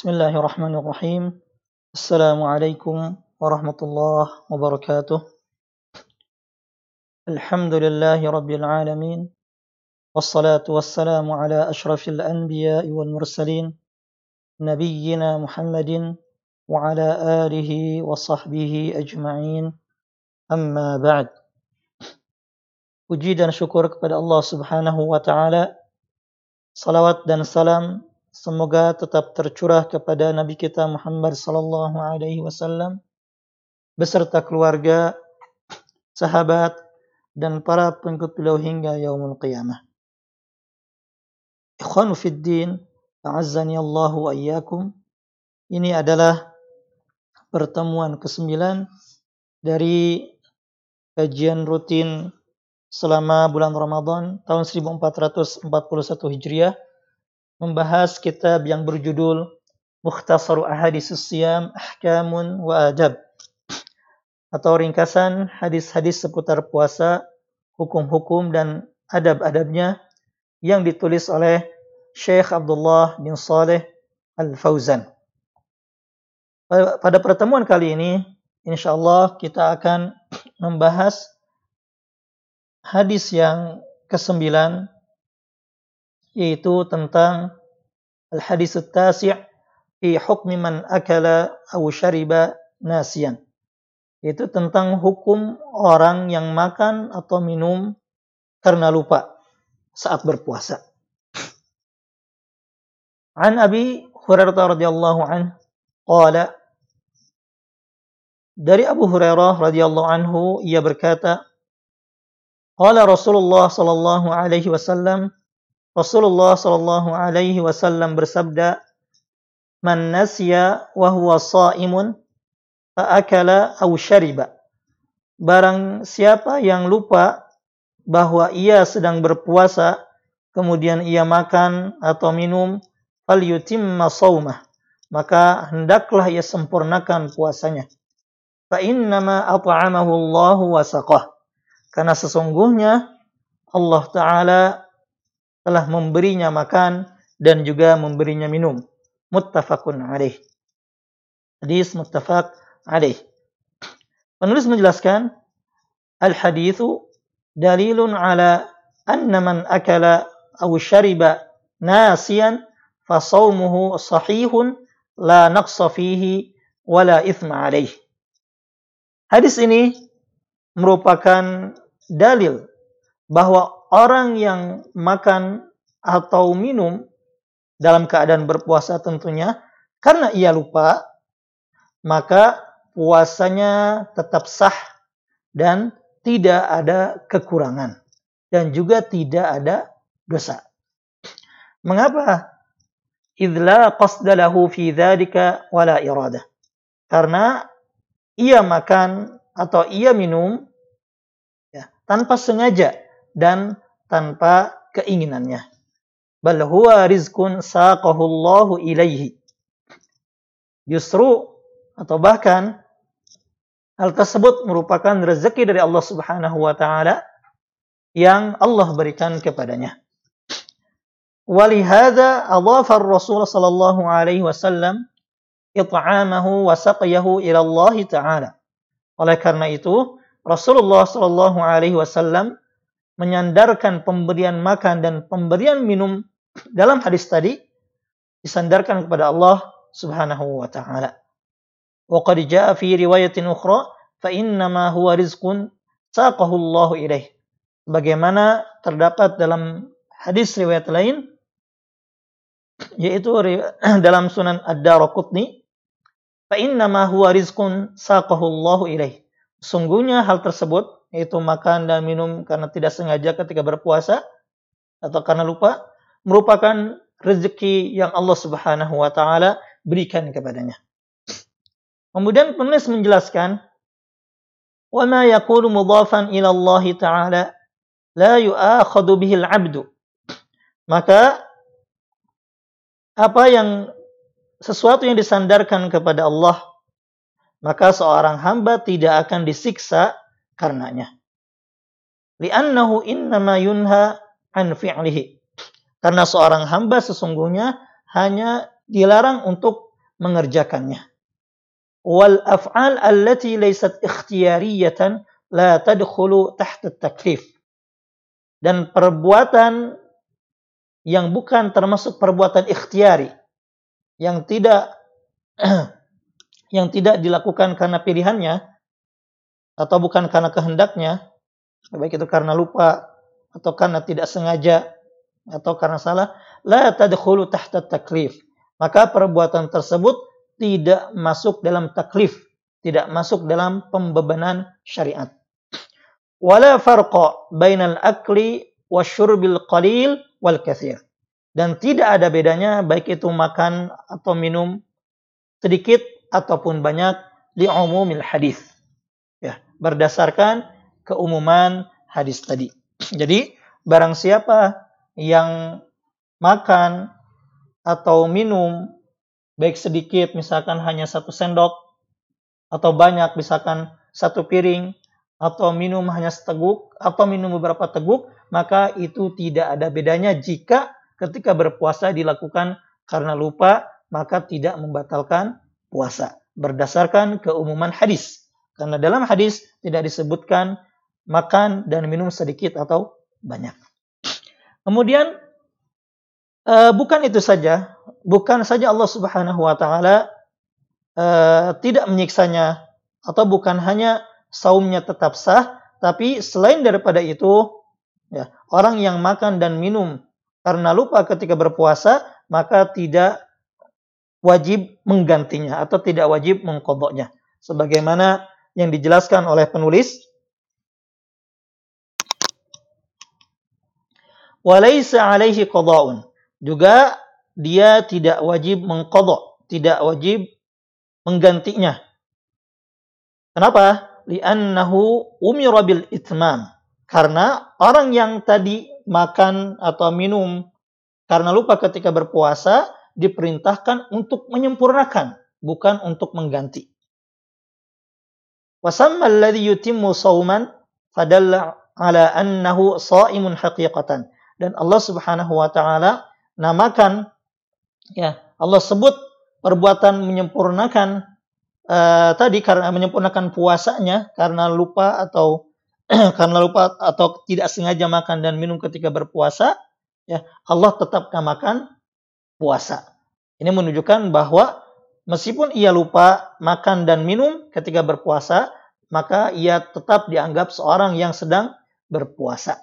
بسم الله الرحمن الرحيم. السلام عليكم ورحمة الله وبركاته. الحمد لله رب العالمين والصلاة والسلام على أشرف الأنبياء والمرسلين نبينا محمد وعلى آله وصحبه أجمعين. أما بعد Puji kepada Allah Subhanahu wa taala. Salawat dan salam semoga tetap tercurah kepada Nabi kita Muhammad sallallahu alaihi wasallam beserta keluarga, sahabat dan para pengikut beliau hingga yaumul qiyamah. Ikhwanu fid din, a'azzani Allah wa iyyakum. Ini adalah pertemuan ke-9 dari kajian rutin selama bulan Ramadan tahun 1441 Hijriah membahas kitab yang berjudul Mukhtasar Ahadis Siyam Ahkamun wa Adab atau ringkasan hadis-hadis seputar puasa, hukum-hukum dan adab-adabnya yang ditulis oleh Syekh Abdullah bin Saleh Al-Fauzan. Pada pertemuan kali ini, insya Allah kita akan membahas hadis yang kesembilan yaitu tentang al-hadis tasi' fi hukmi man akala aw syariba nasian yaitu tentang hukum orang yang makan atau minum karena lupa saat berpuasa. An Abi Hurairah radhiyallahu an qala dari Abu Hurairah radhiyallahu anhu ia berkata Qala Rasulullah sallallahu alaihi wasallam Rasulullah sallallahu alaihi wasallam bersabda Man nasiya wa huwa shaimun fa akala aw syariba Barang siapa yang lupa bahwa ia sedang berpuasa kemudian ia makan atau minum fal yutimma shaumah maka hendaklah ia sempurnakan puasanya. Fa innama at'amahu Allahu wa karena sesungguhnya Allah Ta'ala telah memberinya makan dan juga memberinya minum. Muttafaqun alaih. Hadis muttafaq alaih. Penulis menjelaskan, Al-hadithu dalilun ala anna man akala aw syariba nasiyan fasawmuhu sahihun la naqsa fihi wala ithma alaih. Hadis ini merupakan dalil bahwa orang yang makan atau minum dalam keadaan berpuasa tentunya karena ia lupa maka puasanya tetap sah dan tidak ada kekurangan dan juga tidak ada dosa. Mengapa? Idla qasdalahu fi dzalika wala iradah. Karena ia makan atau ia minum tanpa sengaja dan tanpa keinginannya. Bal huwa rizkun saqahu Allahu ilaihi. Justru atau bahkan hal tersebut merupakan rezeki dari Allah Subhanahu wa taala yang Allah berikan kepadanya. Walihada adhafa Rasul sallallahu alaihi wasallam it'amahu wa saqyahu ila Allah taala. Oleh karena itu, Rasulullah Shallallahu Alaihi Wasallam menyandarkan pemberian makan dan pemberian minum dalam hadis tadi disandarkan kepada Allah Subhanahu wa taala. Wa qad jaa fi riwayatin ukhra fa innama huwa rizqun saqahu Allah ilaih. Bagaimana terdapat dalam hadis riwayat lain yaitu dalam Sunan Ad-Darqutni fa innama huwa rizqun saqahu Allah ilaih Sungguhnya hal tersebut, yaitu makan dan minum karena tidak sengaja ketika berpuasa atau karena lupa, merupakan rezeki yang Allah Subhanahu wa taala berikan kepadanya. Kemudian penulis menjelaskan, "Wa ma yakunu mudhafan ila Allah taala la yu'akhadhu bihi al-'abdu." Maka apa yang sesuatu yang disandarkan kepada Allah maka seorang hamba tidak akan disiksa karenanya. Li'annahu innama yunha an fi'lihi. Karena seorang hamba sesungguhnya hanya dilarang untuk mengerjakannya. Wal af'al allati laysat ikhtiyariyatan la tadkhulu tahta taklif. Dan perbuatan yang bukan termasuk perbuatan ikhtiyari yang tidak yang tidak dilakukan karena pilihannya atau bukan karena kehendaknya baik itu karena lupa atau karena tidak sengaja atau karena salah la tadkhulu tahta taklif maka perbuatan tersebut tidak masuk dalam taklif tidak masuk dalam pembebanan syariat wala farqa bainal akli wasyurbil qalil wal kathir. Dan tidak ada bedanya baik itu makan atau minum sedikit ataupun banyak di umumil hadis. Berdasarkan keumuman hadis tadi. Jadi, barang siapa yang makan atau minum baik sedikit misalkan hanya satu sendok atau banyak misalkan satu piring atau minum hanya seteguk atau minum beberapa teguk maka itu tidak ada bedanya jika ketika berpuasa dilakukan karena lupa, maka tidak membatalkan puasa. Berdasarkan keumuman hadis. Karena dalam hadis tidak disebutkan makan dan minum sedikit atau banyak. Kemudian uh, bukan itu saja, bukan saja Allah Subhanahu wa taala uh, tidak menyiksanya atau bukan hanya saumnya tetap sah, tapi selain daripada itu Ya, orang yang makan dan minum karena lupa ketika berpuasa, maka tidak wajib menggantinya atau tidak wajib mengkodoknya. Sebagaimana yang dijelaskan oleh penulis. Walaysa alaihi qada'un. Juga dia tidak wajib mengkodok, tidak wajib menggantinya. Kenapa? Li'annahu umira bil itmam karena orang yang tadi makan atau minum karena lupa ketika berpuasa diperintahkan untuk menyempurnakan, bukan untuk mengganti. Wasamma alladhi yutimmu sawman fadalla ala annahu sa'imun haqiqatan. Dan Allah Subhanahu wa taala namakan ya, Allah sebut perbuatan menyempurnakan uh, tadi karena menyempurnakan puasanya karena lupa atau karena lupa atau tidak sengaja makan dan minum ketika berpuasa, ya Allah tetap namakan puasa. Ini menunjukkan bahwa meskipun ia lupa makan dan minum ketika berpuasa, maka ia tetap dianggap seorang yang sedang berpuasa.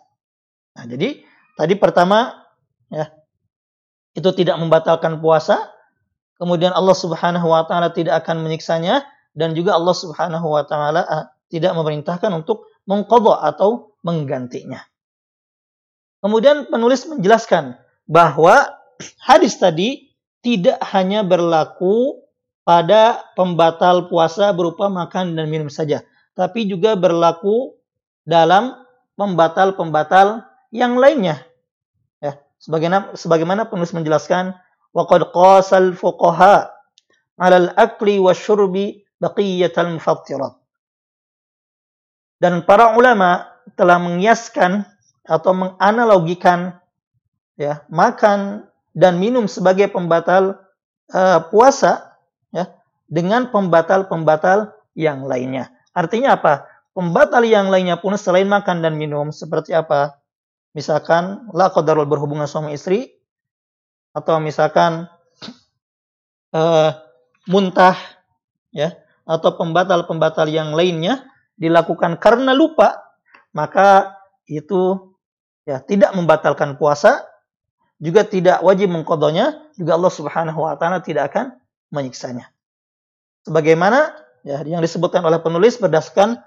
Nah, jadi tadi pertama ya itu tidak membatalkan puasa, kemudian Allah Subhanahu wa taala tidak akan menyiksanya dan juga Allah Subhanahu wa taala ah, tidak memerintahkan untuk mengkodok atau menggantinya. Kemudian penulis menjelaskan bahwa hadis tadi tidak hanya berlaku pada pembatal puasa berupa makan dan minum saja, tapi juga berlaku dalam pembatal-pembatal yang lainnya. Ya, sebagaimana sebagaimana penulis menjelaskan waqad qasal fuqaha 'ala al-akli wasyurbi baqiyatal mufattirat. Dan para ulama telah mengiaskan atau menganalogikan ya makan dan minum sebagai pembatal uh, puasa dengan pembatal-pembatal yang lainnya. Artinya apa? Pembatal yang lainnya pun selain makan dan minum seperti apa? Misalkan la qadarul berhubungan suami istri atau misalkan uh, muntah ya atau pembatal-pembatal yang lainnya dilakukan karena lupa, maka itu ya tidak membatalkan puasa, juga tidak wajib mengkodonya, juga Allah Subhanahu wa taala tidak akan menyiksanya. Sebagaimana ya yang disebutkan oleh penulis berdasarkan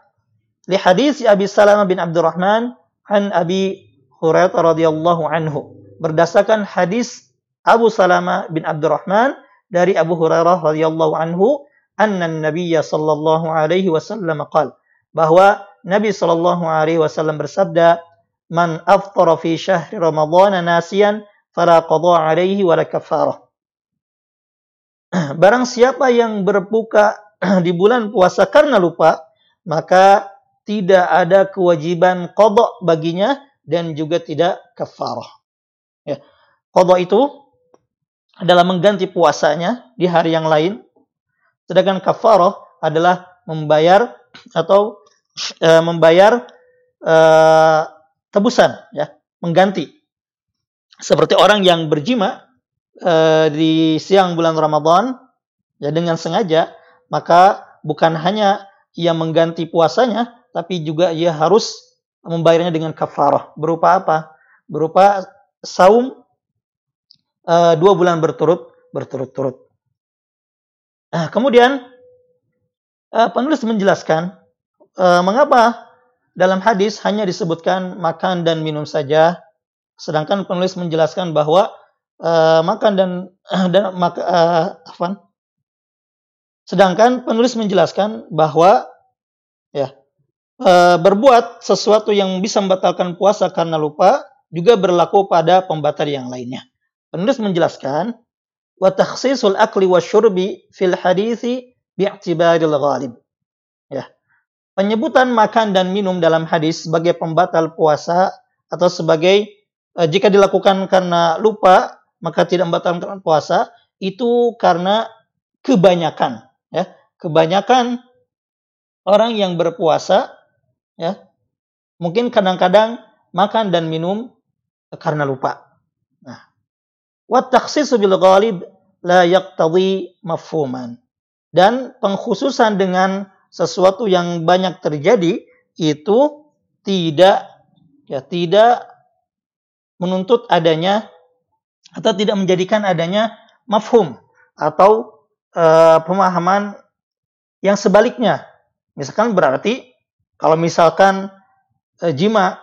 li hadis Abi Salamah bin Abdurrahman an Abi Hurairah radhiyallahu anhu. Berdasarkan hadis Abu Salamah bin Abdurrahman dari Abu Hurairah radhiyallahu anhu anna an-nabiyya sallallahu alaihi wasallam qala bahwa Nabi Shallallahu Alaihi Wasallam bersabda, "Man aftara fi syahri Ramadan nasian, fala qada alaihi wala kafarah." Barang siapa yang berbuka di bulan puasa karena lupa, maka tidak ada kewajiban kodok baginya dan juga tidak kafarah. Ya. Kodok itu adalah mengganti puasanya di hari yang lain. Sedangkan kafarah adalah membayar atau e, membayar e, tebusan ya, mengganti. Seperti orang yang berjima e, di siang bulan Ramadan ya dengan sengaja, maka bukan hanya ia mengganti puasanya, tapi juga ia harus membayarnya dengan kafarah. Berupa apa? Berupa saum uh, dua bulan berturut berturut-turut. Nah, kemudian uh, penulis menjelaskan uh, mengapa dalam hadis hanya disebutkan makan dan minum saja, sedangkan penulis menjelaskan bahwa uh, makan dan dan maka, uh, apa? Sedangkan penulis menjelaskan bahwa ya uh, berbuat sesuatu yang bisa membatalkan puasa karena lupa juga berlaku pada pembatal yang lainnya. Penulis menjelaskan wa takhsisul akli wa syurbi fil hadithi bi'tibaril ghalib. Ya. Penyebutan makan dan minum dalam hadis sebagai pembatal puasa atau sebagai jika dilakukan karena lupa maka tidak membatalkan puasa itu karena kebanyakan ya kebanyakan orang yang berpuasa ya mungkin kadang-kadang makan dan minum karena lupa Wat takhsisu bil ghalib la yaqtadi mafhuman. Dan pengkhususan dengan sesuatu yang banyak terjadi itu tidak ya tidak menuntut adanya atau tidak menjadikan adanya mafhum atau uh, pemahaman yang sebaliknya. Misalkan berarti kalau misalkan uh, jima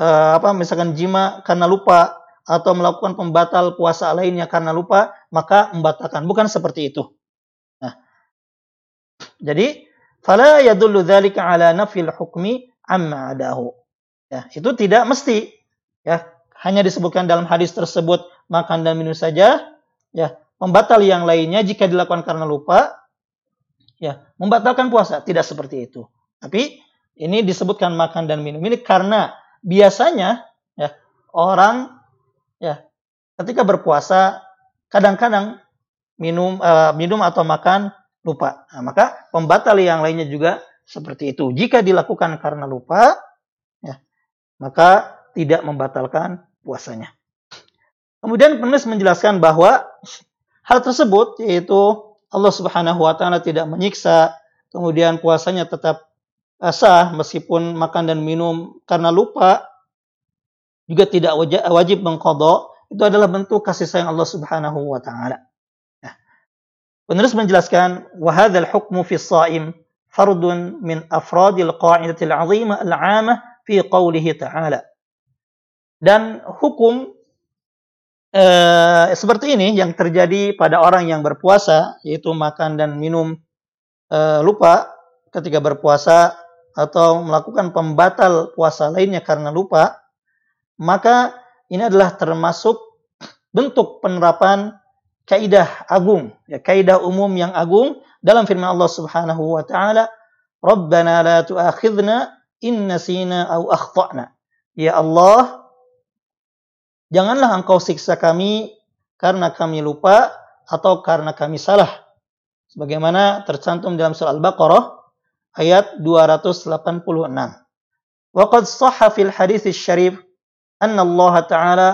uh, apa misalkan jima karena lupa atau melakukan pembatal puasa lainnya karena lupa, maka membatalkan. Bukan seperti itu. Nah, jadi fala yadullu dzalika ala nafil hukmi amma adahu. Ya, itu tidak mesti ya, hanya disebutkan dalam hadis tersebut makan dan minum saja, ya, pembatal yang lainnya jika dilakukan karena lupa ya, membatalkan puasa, tidak seperti itu. Tapi ini disebutkan makan dan minum ini karena biasanya ya orang ya ketika berpuasa kadang-kadang minum uh, minum atau makan lupa. Nah, maka pembatal yang lainnya juga seperti itu. Jika dilakukan karena lupa, ya, maka tidak membatalkan puasanya. Kemudian penulis menjelaskan bahwa hal tersebut yaitu Allah Subhanahu wa taala tidak menyiksa, kemudian puasanya tetap sah meskipun makan dan minum karena lupa juga tidak wajib mengkodok, itu adalah bentuk kasih sayang Allah Subhanahu wa taala. Nah, penulis menjelaskan wa hadzal hukmu fi shaim fardun min afradil qa'idatil 'azimah al-'amah fi qawlihi ta'ala. Dan hukum eh, seperti ini yang terjadi pada orang yang berpuasa yaitu makan dan minum eh, lupa ketika berpuasa atau melakukan pembatal puasa lainnya karena lupa maka ini adalah termasuk bentuk penerapan kaidah agung, ya, kaidah umum yang agung dalam firman Allah Subhanahu wa taala, "Rabbana la tu'akhidna in nasina aw akhtana." Ya Allah, Janganlah engkau siksa kami karena kami lupa atau karena kami salah. Sebagaimana tercantum dalam surah Al-Baqarah ayat 286. Waqad sahha fil hadis syarif anna Allah Ta'ala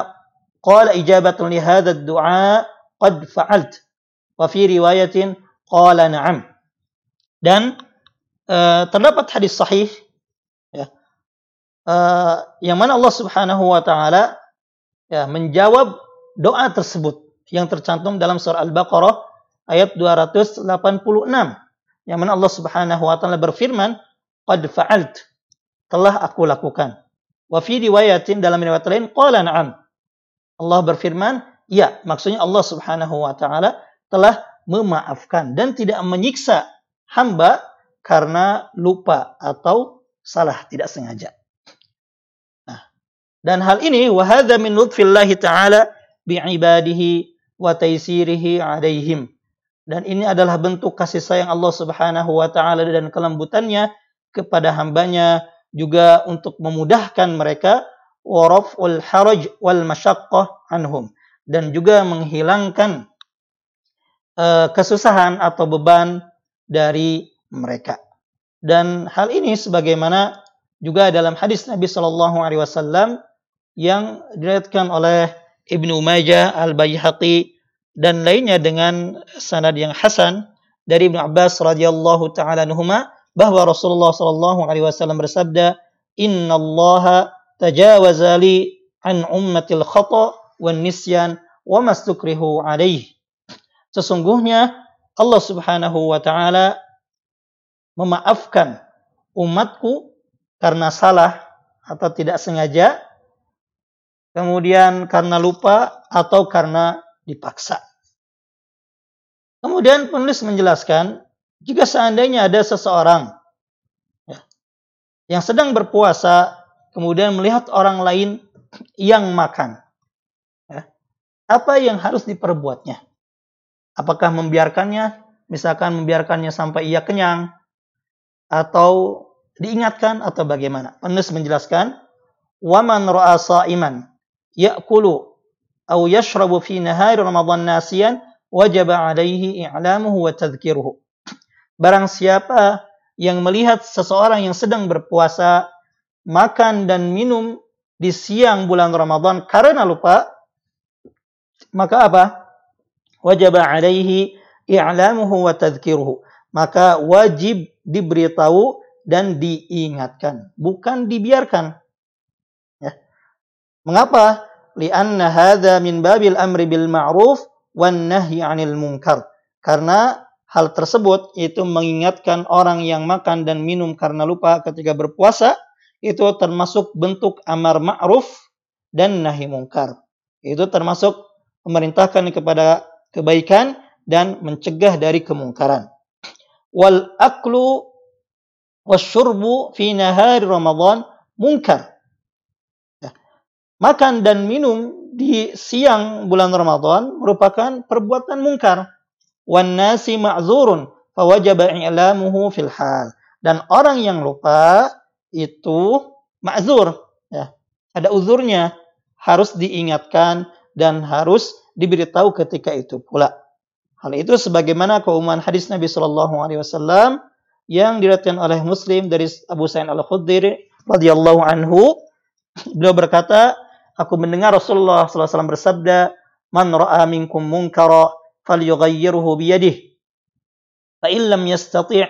qala ijabatan li hadha du'a qad fa'alt. Wa fi riwayatin qala na'am. Dan uh, terdapat hadis sahih ya, uh, yang mana Allah Subhanahu wa taala ya menjawab doa tersebut yang tercantum dalam surah Al-Baqarah ayat 286 yang mana Allah Subhanahu wa taala berfirman qad fa'alt telah aku lakukan Wa fi riwayatin dalam riwayat lain qala na'am. Allah berfirman, ya, maksudnya Allah Subhanahu wa taala telah memaafkan dan tidak menyiksa hamba karena lupa atau salah tidak sengaja. Dan hal ini wa hadza min lutfillahi taala bi ibadihi wa taysirihi alaihim. Dan ini adalah bentuk kasih sayang Allah Subhanahu wa taala dan kelembutannya kepada hambanya juga untuk memudahkan mereka waraful haraj wal masyaqqah anhum dan juga menghilangkan uh, kesusahan atau beban dari mereka. Dan hal ini sebagaimana juga dalam hadis Nabi Shallallahu Alaihi Wasallam yang diriwayatkan oleh Ibnu Majah, Al Baihaqi dan lainnya dengan sanad yang hasan dari Ibnu Abbas radhiyallahu taala anhuma bahwa Rasulullah Shallallahu alaihi wasallam bersabda, "Inna Allah tajawaza li an ummatil khata wan nisyan wa mastukrihu alaih." Sesungguhnya Allah Subhanahu wa taala memaafkan umatku karena salah atau tidak sengaja, kemudian karena lupa atau karena dipaksa. Kemudian penulis menjelaskan, jika seandainya ada seseorang ya, yang sedang berpuasa, kemudian melihat orang lain yang makan, ya, apa yang harus diperbuatnya? Apakah membiarkannya, misalkan membiarkannya sampai ia kenyang, atau diingatkan atau bagaimana? Penulis menjelaskan, "Waman ra'a sa'iman ya'kulu aw yashrabu fi nahari Ramadan nasiyan wajib alaihi i'lamuhu wa tadhkiruhu." Barang siapa yang melihat seseorang yang sedang berpuasa makan dan minum di siang bulan Ramadan karena lupa, maka apa? Wajib alaihi i'lamuhu wa tadhkiruhu. Maka wajib diberitahu dan diingatkan, bukan dibiarkan. Mengapa? Lianna hadza min babil amri bil ma'ruf wan nahyi 'anil munkar. Karena hal tersebut itu mengingatkan orang yang makan dan minum karena lupa ketika berpuasa itu termasuk bentuk amar ma'ruf dan nahi mungkar. Itu termasuk memerintahkan kepada kebaikan dan mencegah dari kemungkaran wal aklu wasyurbu fi nahari Ramadan munkar. Makan dan minum di siang bulan Ramadan merupakan perbuatan mungkar. Wan nasi ma'zurun fawajaba i'lamuhu fil hal. Dan orang yang lupa itu ma'zur. Ya. Ada uzurnya. Harus diingatkan dan harus diberitahu ketika itu pula. Hal itu sebagaimana keumuman hadis Nabi Shallallahu Alaihi Wasallam yang diriwayatkan oleh Muslim dari Abu Sa'id Al Khudri radhiyallahu anhu. Beliau berkata, aku mendengar Rasulullah SAW bersabda, "Man ra'a minkum munkara falyughayyirhu biyadihi. Fa in lam yastati'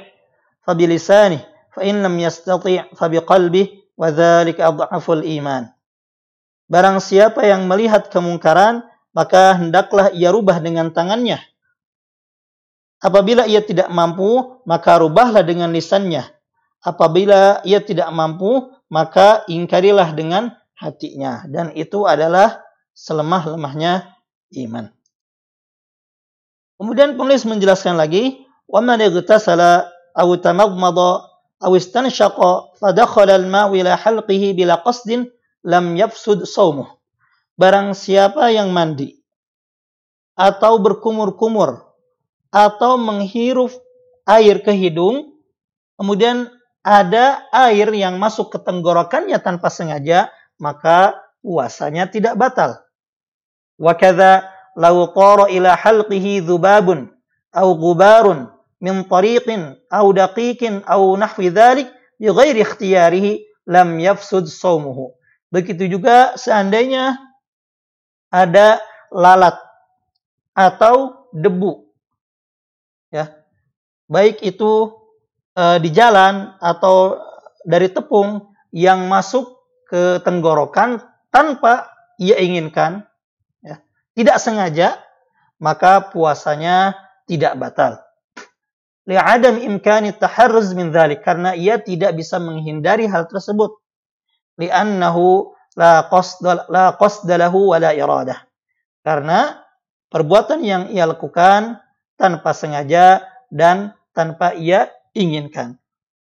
fa bilisanihi, fa in lam yastati' fa biqalbihi, wa iman." Barang siapa yang melihat kemungkaran, maka hendaklah ia rubah dengan tangannya Apabila ia tidak mampu, maka rubahlah dengan lisannya. Apabila ia tidak mampu, maka ingkarilah dengan hatinya dan itu adalah selemah-lemahnya iman. Kemudian penulis menjelaskan lagi, "Waman igtasala aw tamadmada aw istanshaqa fadakhala al-ma'u ila halqihi bila qasdin lam yafsud saumuh." Barang siapa yang mandi atau berkumur-kumur atau menghirup air ke hidung, kemudian ada air yang masuk ke tenggorokannya tanpa sengaja, maka puasanya tidak batal. Wa kadza qara ila halqihi dhubabun aw ghubarun min tariqin aw daqiqin aw nahwi dhalik bi ghairi ikhtiyarihi lam yafsud saumuhu. Begitu juga seandainya ada lalat atau debu ya baik itu e, di jalan atau dari tepung yang masuk ke tenggorokan tanpa ia inginkan ya, tidak sengaja maka puasanya tidak batal. Li'adam imkani taharruz min dhalik karena ia tidak bisa menghindari hal tersebut. Li'annahu la qasda la qasda lahu wa la iradah. Karena perbuatan yang ia lakukan tanpa sengaja dan tanpa ia inginkan.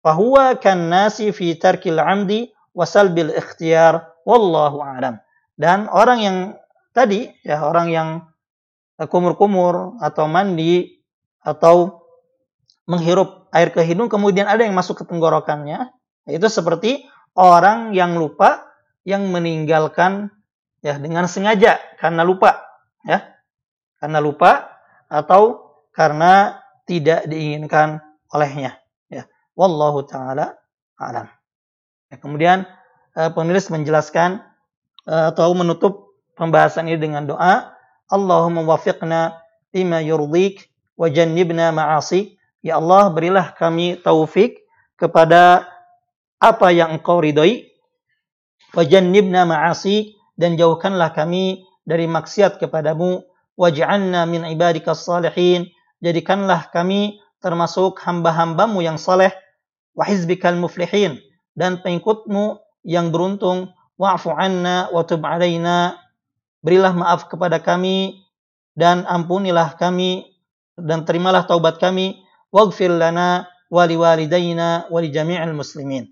Fahuwa kan nasi fi tarkil amdi wasal bil ikhtiyar wallahu a'lam. Dan orang yang tadi ya orang yang kumur-kumur atau mandi atau menghirup air ke hidung kemudian ada yang masuk ke tenggorokannya itu seperti orang yang lupa yang meninggalkan ya dengan sengaja karena lupa ya. Karena lupa atau karena tidak diinginkan olehnya, ya. Wallahu taala alam. Ya, kemudian uh, penulis menjelaskan uh, atau menutup pembahasan ini dengan doa, Allahumma wafiqna lima yurdik wa jannibna ma'asik. Ya Allah, berilah kami taufik kepada apa yang engkau ridhoi. Wajannibna ma'asi dan jauhkanlah kami dari maksiat kepadamu. Waj'alna min ibadikas salihin jadikanlah kami termasuk hamba-hambamu yang saleh. Wa hizbikal muflihin dan pengikutmu yang beruntung wa'fu anna wa tub alaina. Berilah maaf kepada kami dan ampunilah kami dan terimalah taubat kami. Waghfir lana wa liwalidayna wa li jami'il muslimin.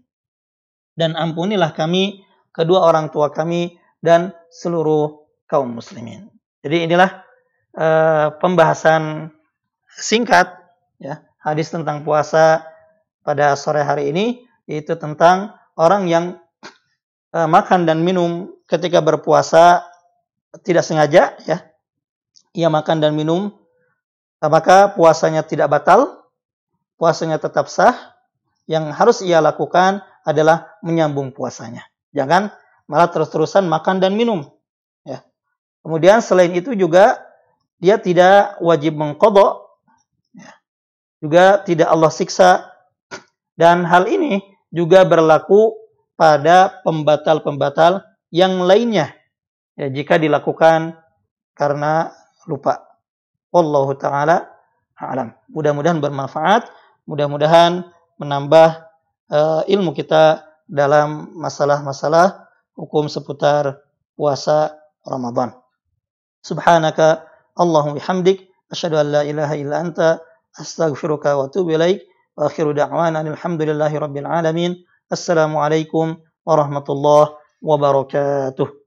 Dan ampunilah kami kedua orang tua kami dan seluruh kaum muslimin. Jadi inilah uh, pembahasan singkat ya hadis tentang puasa pada sore hari ini yaitu tentang orang yang uh, makan dan minum ketika berpuasa tidak sengaja ya ia makan dan minum maka puasanya tidak batal puasanya tetap sah yang harus ia lakukan adalah menyambung puasanya Jangan malah terus-terusan makan dan minum. Ya. Kemudian selain itu juga dia tidak wajib mengkodok. Ya. Juga tidak Allah siksa. Dan hal ini juga berlaku pada pembatal-pembatal yang lainnya. Ya, jika dilakukan karena lupa. Wallahu ta'ala alam. Mudah-mudahan bermanfaat. Mudah-mudahan menambah uh, ilmu kita dalam masalah-masalah hukum seputar puasa Ramadan. Subhanaka Allahumma bihamdik asyhadu an la ilaha illa anta astaghfiruka wa atubu ilaik wa akhiru da'wana alhamdulillahi rabbil alamin. Assalamualaikum warahmatullahi wabarakatuh.